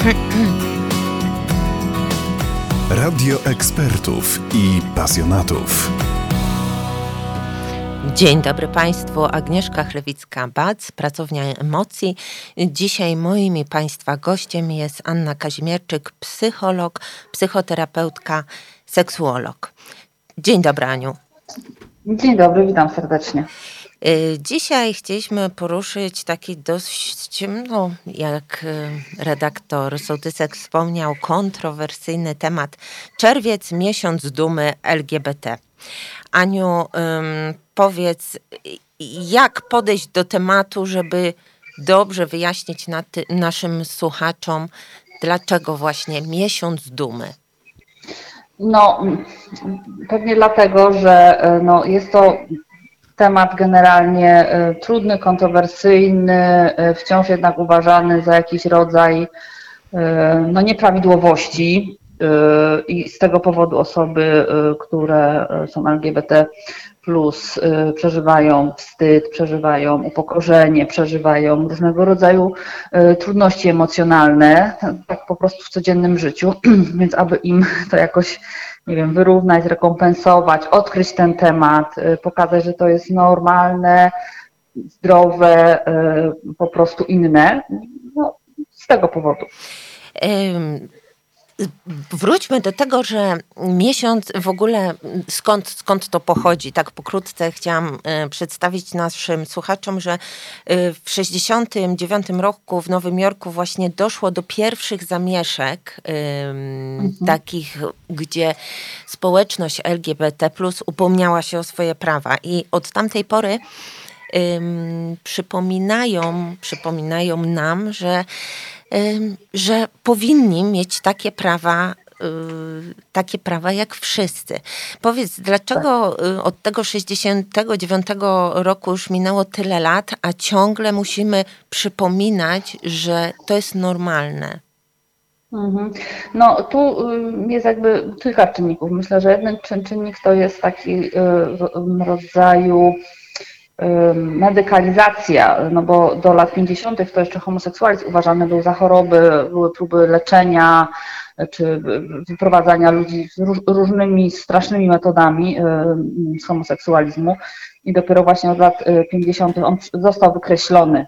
Radio ekspertów i pasjonatów. Dzień dobry Państwu, Agnieszka Chlewicka-Bac, Pracownia Emocji. Dzisiaj moim i Państwa gościem jest Anna Kazimierczyk, psycholog, psychoterapeutka, seksuolog. Dzień dobry Aniu. Dzień dobry, witam serdecznie. Y, dzisiaj chcieliśmy poruszyć taki dość, no, jak y, redaktor Sołtysek wspomniał, kontrowersyjny temat. Czerwiec, miesiąc dumy LGBT. Aniu, powiedz, jak podejść do tematu, żeby dobrze wyjaśnić naszym słuchaczom, dlaczego właśnie miesiąc dumy? No, pewnie dlatego, że e, no, jest to temat generalnie e, trudny, kontrowersyjny, e, wciąż jednak uważany za jakiś rodzaj no, nieprawidłowości. I z tego powodu osoby, które są LGBT, plus przeżywają wstyd, przeżywają upokorzenie, przeżywają różnego rodzaju trudności emocjonalne, tak po prostu w codziennym życiu, więc aby im to jakoś nie wiem, wyrównać, zrekompensować, odkryć ten temat, y, pokazać, że to jest normalne, zdrowe, y, po prostu inne. No, z tego powodu. Wróćmy do tego, że miesiąc w ogóle skąd, skąd to pochodzi. Tak pokrótce chciałam e, przedstawić naszym słuchaczom, że e, w 1969 roku w Nowym Jorku właśnie doszło do pierwszych zamieszek mhm. takich, gdzie społeczność LGBT upomniała się o swoje prawa i od tamtej pory przypominają, przypominają nam, że że powinni mieć takie prawa, y, takie prawa jak wszyscy. Powiedz, dlaczego. Y, od tego 69 roku już minęło tyle lat, a ciągle musimy przypominać, że to jest normalne? Mhm. No tu y, jest jakby kilka czynników. Myślę, że jeden czynnik to jest taki rodzaju medykalizacja, no bo do lat 50. to jeszcze homoseksualizm uważany był za choroby, były próby leczenia czy wyprowadzania ludzi różnymi strasznymi metodami z homoseksualizmu i dopiero właśnie od lat 50. on został wykreślony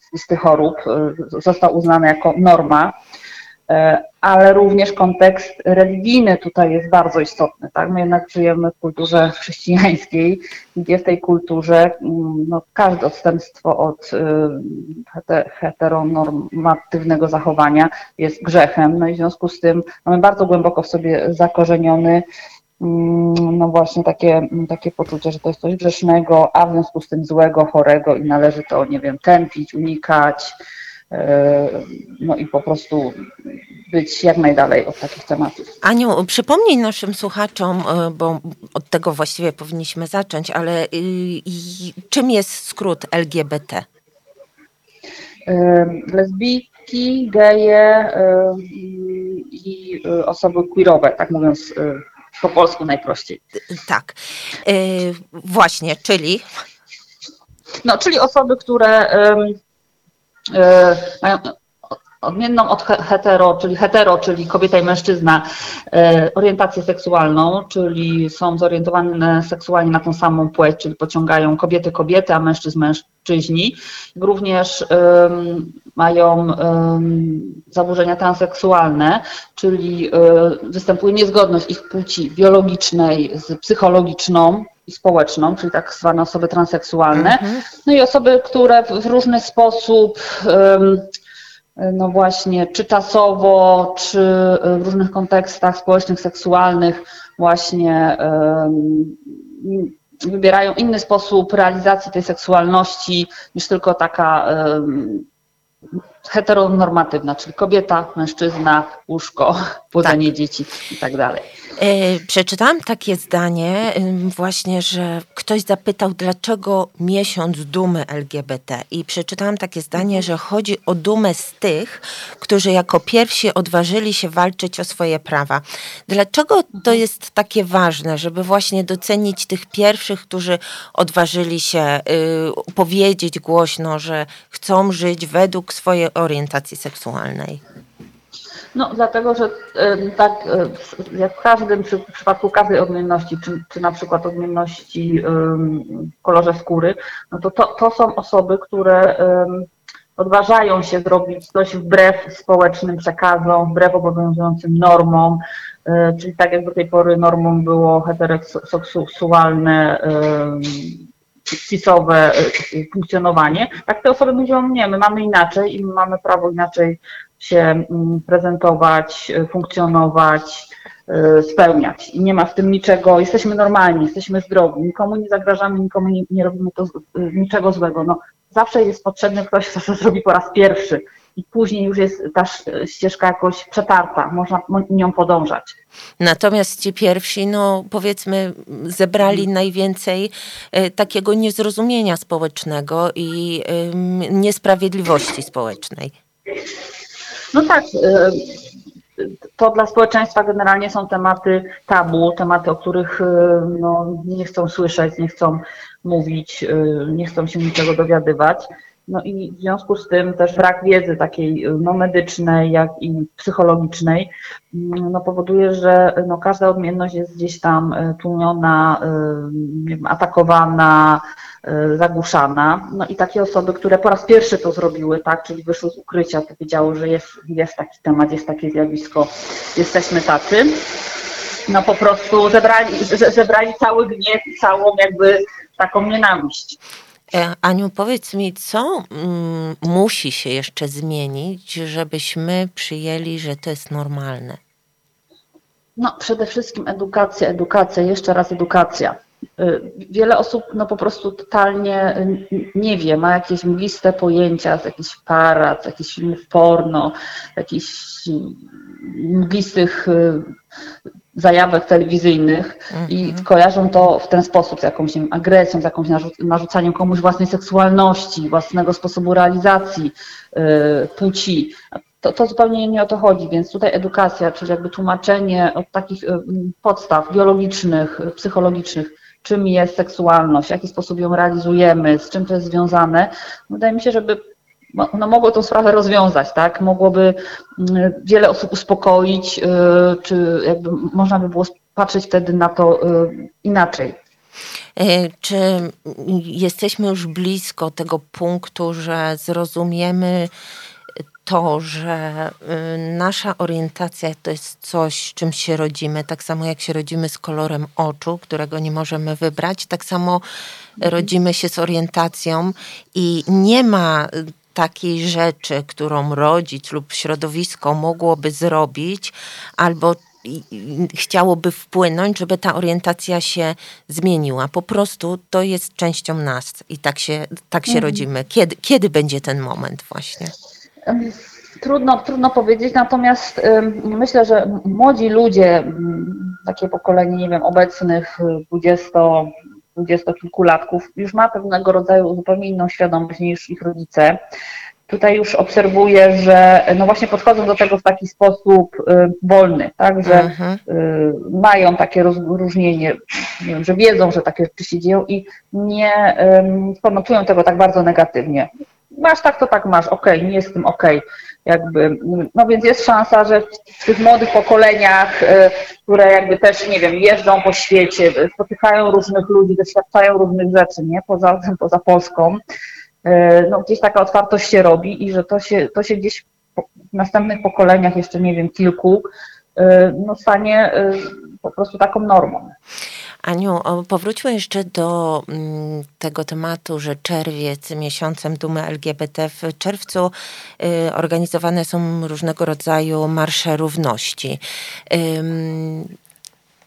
z listy chorób, został uznany jako norma. E, ale również kontekst religijny tutaj jest bardzo istotny. Tak? My jednak żyjemy w kulturze chrześcijańskiej, gdzie w tej kulturze mm, no, każde odstępstwo od y, heteronormatywnego zachowania jest grzechem. No i w związku z tym mamy bardzo głęboko w sobie zakorzeniony mm, no właśnie takie, takie poczucie, że to jest coś grzesznego, a w związku z tym złego, chorego i należy to, nie wiem, tępić, unikać, no i po prostu być jak najdalej od takich tematów. Aniu, przypomnij naszym słuchaczom, e, bo od tego właściwie powinniśmy zacząć, ale y, czym jest skrót LGBT? E, lesbijki, geje i osoby queerowe, tak mówiąc po polsku najprościej. Tak, właśnie, czyli? No, czyli osoby, które E, mają odmienną od hetero, czyli hetero, czyli kobieta i mężczyzna, e, orientację seksualną, czyli są zorientowane seksualnie na tą samą płeć, czyli pociągają kobiety kobiety, a mężczyzn mężczyźni. Również um, mają um, zaburzenia transseksualne, czyli um, występuje niezgodność ich płci biologicznej z psychologiczną, społeczną, czyli tak zwane osoby transseksualne, mhm. no i osoby, które w różny sposób no właśnie, czy czasowo, czy w różnych kontekstach społecznych, seksualnych, właśnie wybierają inny sposób realizacji tej seksualności niż tylko taka heteronormatywna, czyli kobieta, mężczyzna, łóżko, płodzenie tak. dzieci i tak dalej. E, przeczytałam takie zdanie właśnie, że ktoś zapytał, dlaczego miesiąc dumy LGBT i przeczytałam takie zdanie, że chodzi o dumę z tych, którzy jako pierwsi odważyli się walczyć o swoje prawa. Dlaczego to jest takie ważne, żeby właśnie docenić tych pierwszych, którzy odważyli się y, powiedzieć głośno, że chcą żyć według swojej orientacji seksualnej? No, dlatego, że tak jak w każdym w przypadku każdej odmienności, czy, czy na przykład odmienności w kolorze skóry, no to, to, to są osoby, które odważają się zrobić coś wbrew społecznym przekazom, wbrew obowiązującym normom, czyli tak jak do tej pory normą było heteroseksualne cisowe funkcjonowanie, tak te osoby mówią, nie, my mamy inaczej i my mamy prawo inaczej się mm, prezentować, e, funkcjonować, e, spełniać. I nie ma w tym niczego, jesteśmy normalni, jesteśmy zdrowi, nikomu nie zagrażamy, nikomu nie, nie robimy to, e, niczego złego. No, zawsze jest potrzebny ktoś, kto to zrobi po raz pierwszy i później już jest ta ścieżka jakoś przetarta, można nią podążać. Natomiast ci pierwsi, no powiedzmy, zebrali najwięcej takiego niezrozumienia społecznego i niesprawiedliwości społecznej. No tak, y, to dla społeczeństwa generalnie są tematy tabu, tematy, o których y, no, nie chcą słyszeć, nie chcą mówić, y, nie chcą się niczego dowiadywać. No i w związku z tym też brak wiedzy takiej no, medycznej, jak i psychologicznej, mm, no, powoduje, że no, każda odmienność jest gdzieś tam tłumiona, atakowana, E, zagłuszana. No i takie osoby, które po raz pierwszy to zrobiły, tak, czyli wyszły z ukrycia, powiedziały, że jest, jest taki temat, jest takie zjawisko, jesteśmy tacy. No po prostu zebrali, zebrali cały gniew całą jakby taką nienawiść. E, Aniu, powiedz mi, co mm, musi się jeszcze zmienić, żebyśmy przyjęli, że to jest normalne? No, przede wszystkim edukacja, edukacja, jeszcze raz edukacja. Y, wiele osób no po prostu totalnie y, nie wie, ma jakieś mgliste pojęcia z jakichś parad, z jakichś filmów porno, jakichś mglistych y, zajawek telewizyjnych i mhm. kojarzą to w ten sposób, z jakąś wiem, agresją, z jakąś narzucaniem komuś własnej seksualności, własnego sposobu realizacji płci. To, to zupełnie nie o to chodzi, więc tutaj edukacja, czyli jakby tłumaczenie od takich podstaw biologicznych, psychologicznych, czym jest seksualność, w jaki sposób ją realizujemy, z czym to jest związane, wydaje mi się, żeby no, mogło tą sprawę rozwiązać, tak? Mogłoby mm, wiele osób uspokoić, y, czy jakby można by było patrzeć wtedy na to y, inaczej. E, czy jesteśmy już blisko tego punktu, że zrozumiemy, to, że y, nasza orientacja to jest coś, czym się rodzimy, tak samo jak się rodzimy z kolorem oczu, którego nie możemy wybrać, tak samo rodzimy się z orientacją i nie ma takiej rzeczy, którą rodzic lub środowisko mogłoby zrobić, albo chciałoby wpłynąć, żeby ta orientacja się zmieniła. Po prostu to jest częścią nas i tak się, tak się mhm. rodzimy. Kiedy, kiedy będzie ten moment właśnie? Trudno, trudno powiedzieć, natomiast myślę, że młodzi ludzie, takie pokolenie, nie wiem, obecnych 20, dwudziestokilkulatków, już ma pewnego rodzaju zupełnie inną świadomość niż ich rodzice. Tutaj już obserwuję, że no właśnie podchodzą do tego w taki sposób wolny, tak, że mhm. mają takie rozróżnienie, nie wiem, że wiedzą, że takie rzeczy się dzieją i nie konotują tego tak bardzo negatywnie masz tak, to tak masz, okej, okay, nie jest z tym okej. Okay. Jakby, no więc jest szansa, że w tych młodych pokoleniach, y, które jakby też, nie wiem, jeżdżą po świecie, spotykają różnych ludzi, doświadczają różnych rzeczy, nie, poza, poza Polską, y, no gdzieś taka otwartość się robi i że to się, to się gdzieś w następnych pokoleniach, jeszcze nie wiem, kilku, y, no stanie po prostu taką normą. Aniu, powróćmy jeszcze do mm, tego tematu, że czerwiec miesiącem dumy LGBT. W czerwcu y, organizowane są różnego rodzaju marsze równości.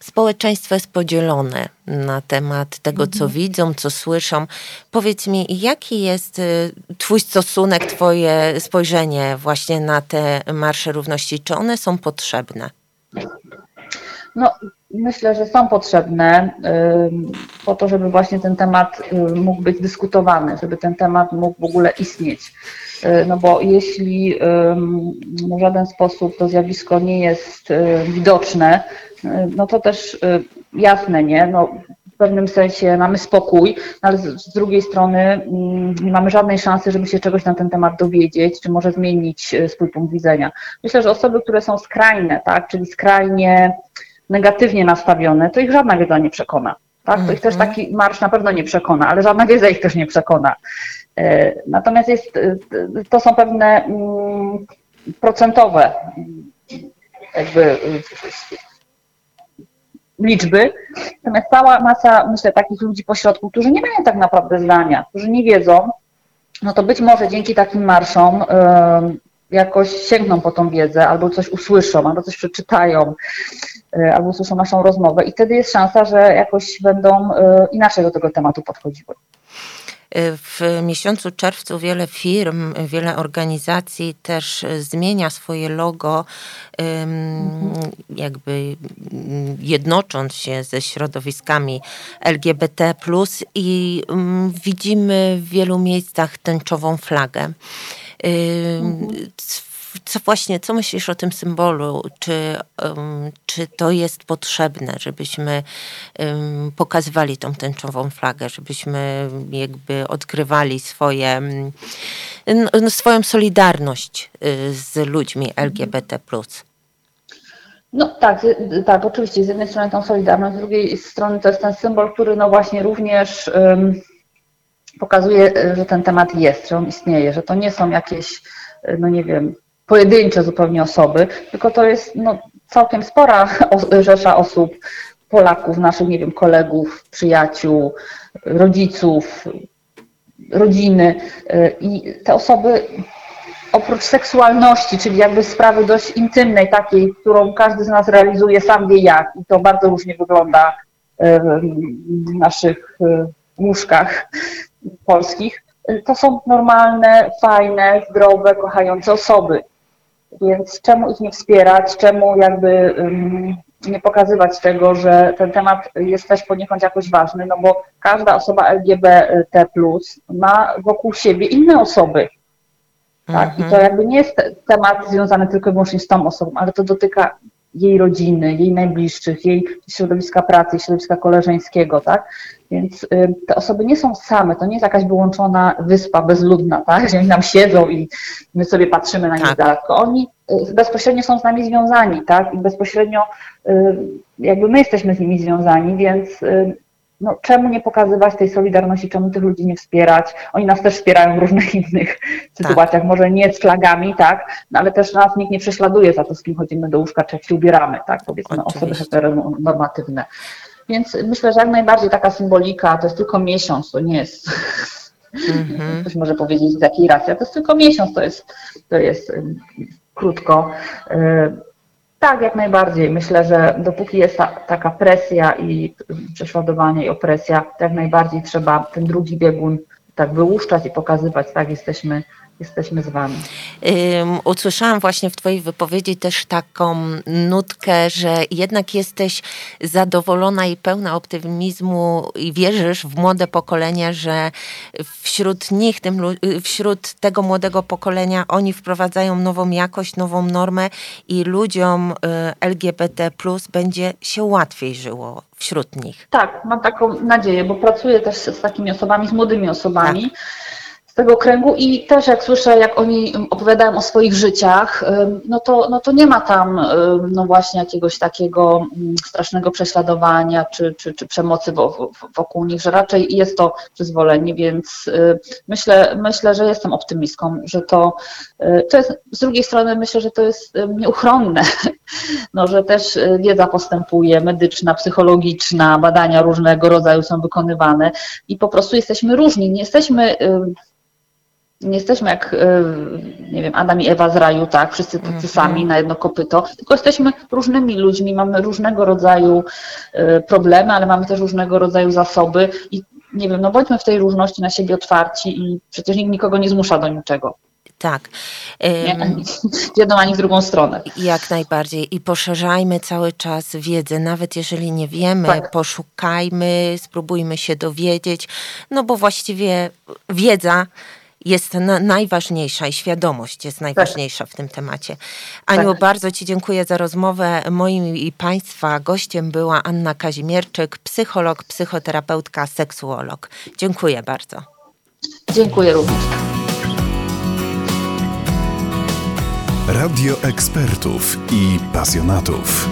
Społeczeństwo jest podzielone na temat tego, co mhm. widzą, co słyszą. Powiedz mi, jaki jest y, Twój stosunek, Twoje spojrzenie właśnie na te marsze równości? Czy one są potrzebne? No, myślę, że są potrzebne po to, żeby właśnie ten temat mógł być dyskutowany, żeby ten temat mógł w ogóle istnieć. Y, no bo jeśli w żaden sposób to zjawisko nie jest widoczne, y, no to też y, jasne, nie? No, w pewnym sensie mamy spokój, ale z, drugiej strony mm, nie mamy żadnej szansy, żeby się czegoś na ten temat dowiedzieć, czy może zmienić swój punkt widzenia. Myślę, że osoby, które są skrajne, tak, czyli skrajnie negatywnie nastawione, to ich żadna wiedza nie przekona. Tak? To ich też mhm. taki marsz na pewno nie przekona, ale żadna wiedza ich też nie przekona. E, natomiast jest, to są pewne mm, procentowe jakby liczby, natomiast cała masa, myślę, takich ludzi pośrodku, którzy nie mają tak naprawdę zdania, którzy nie wiedzą, no to być może dzięki takim marszom jakoś sięgną po tą wiedzę, albo coś usłyszą, albo coś przeczytają, y, albo usłyszą naszą rozmowę i wtedy jest szansa, że jakoś będą y, inaczej do tego tematu podchodziły. W miesiącu czerwcu wiele firm, wiele organizacji też zmienia swoje logo, jakby jednocząc się ze środowiskami LGBT, i widzimy w wielu miejscach tęczową flagę. Mhm co właśnie, co myślisz o tym symbolu? Czy, um, czy to jest potrzebne, żebyśmy um, pokazywali tą tęczową flagę, żebyśmy jakby odkrywali swoje, um, swoją solidarność y, z ludźmi LGBT+. No tak, tak, oczywiście. Z jednej strony tą solidarność, z drugiej strony to jest ten symbol, który no właśnie również um, pokazuje, że ten temat jest, że on istnieje, że to nie są jakieś, no nie wiem, pojedyncze zupełnie osoby, tylko to jest no, całkiem spora rzesza osób, Polaków, naszych, nie wiem, kolegów, przyjaciół, rodziców, rodziny. I te osoby oprócz seksualności, czyli jakby sprawy dość intymnej, takiej, którą każdy z nas realizuje sam wie jak, i to bardzo różnie wygląda w naszych łóżkach polskich, to są normalne, fajne, zdrowe, kochające osoby. Więc czemu ich nie wspierać, czemu jakby nie pokazywać tego, że ten temat jest też poniekąd jakoś ważny, no bo każda osoba LGBT ma wokół siebie inne osoby. Tak? I to mhm. jakby nie jest temat związany tylko i wyłącznie z tą osobą, ale to dotyka jej rodziny, jej najbliższych, jej środowiska pracy, środowiska koleżeńskiego, tak? Więc y, te osoby nie są same, to nie jest jakaś wyłączona wyspa bezludna, tak? Że oni nam siedzą i my sobie patrzymy na nich tak. daleko. Oni y, bezpośrednio są z nami związani, tak? I bezpośrednio y, jakby my jesteśmy z nimi związani, więc no, czemu nie pokazywać tej solidarności, czemu tych ludzi nie wspierać? Oni nas też wspierają w różnych innych sytuacjach, tak. może nie z flagami, tak, no, ale też nas nikt nie prześladuje za to, z kim chodzimy do łóżka, czy jak się ubieramy, tak, powiedzmy Oczywiście. osoby heteronormatywne. Więc myślę, że jak najbardziej taka symbolika, to jest tylko miesiąc, to nie jest, mm-hmm. ktoś może powiedzieć z jakiej racji, to jest tylko miesiąc, to jest, to jest krótko. Tak, jak najbardziej. Myślę, że dopóki jest ta, taka presja i prześladowanie i opresja, to jak najbardziej trzeba ten drugi biegun tak wyłuszczać i pokazywać, tak, jesteśmy jesteśmy z Wami. Um, usłyszałam właśnie w Twojej wypowiedzi też taką nutkę, że jednak jesteś zadowolona i pełna optymizmu i wierzysz w młode pokolenie, że wśród nich, tym, wśród tego młodego pokolenia oni wprowadzają nową jakość, nową normę i ludziom y, LGBT plus będzie się łatwiej żyło wśród nich. Tak, mam taką nadzieję, bo pracuję też z takimi osobami, z młodymi osobami. Tak tego kręgu i też jak słyszę, jak oni opowiadają o swoich życiach, no to, no to nie ma tam no właśnie jakiegoś takiego mm, strasznego prześladowania czy, czy, czy przemocy wokół nich, że raczej jest to przyzwolenie, więc myślę, myślę, że jestem optymistką, że to, y, to jest, z drugiej strony myślę, że to jest nieuchronne, no, że też y, wiedza postępuje, medyczna, psychologiczna, badania różnego rodzaju są wykonywane i po prostu jesteśmy różni, nie jesteśmy nie jesteśmy jak, e, nie wiem, Adam i Ewa z raju, tak, wszyscy tacy mhm. sami na jedno kopyto, tylko jesteśmy różnymi ludźmi, mamy różnego rodzaju e, problemy, ale mamy też różnego rodzaju zasoby i nie wiem, no bądźmy w tej różności na siebie otwarci i przecież nikt nikogo nie zmusza do niczego. Tak. Nie, ani w jedną, ani w drugą stronę. Jak najbardziej. I poszerzajmy cały czas wiedzę, nawet jeżeli nie wiemy, tak. poszukajmy, spróbujmy się dowiedzieć, no bo właściwie wiedza jest na, najważniejsza i świadomość jest najważniejsza tak. w tym temacie. Aniu, tak. bardzo Ci dziękuję za rozmowę. Moim i Państwa gościem była Anna Kazimierczyk, psycholog, psychoterapeutka, seksuolog. Dziękuję bardzo. Dziękuję również. Radio ekspertów i pasjonatów.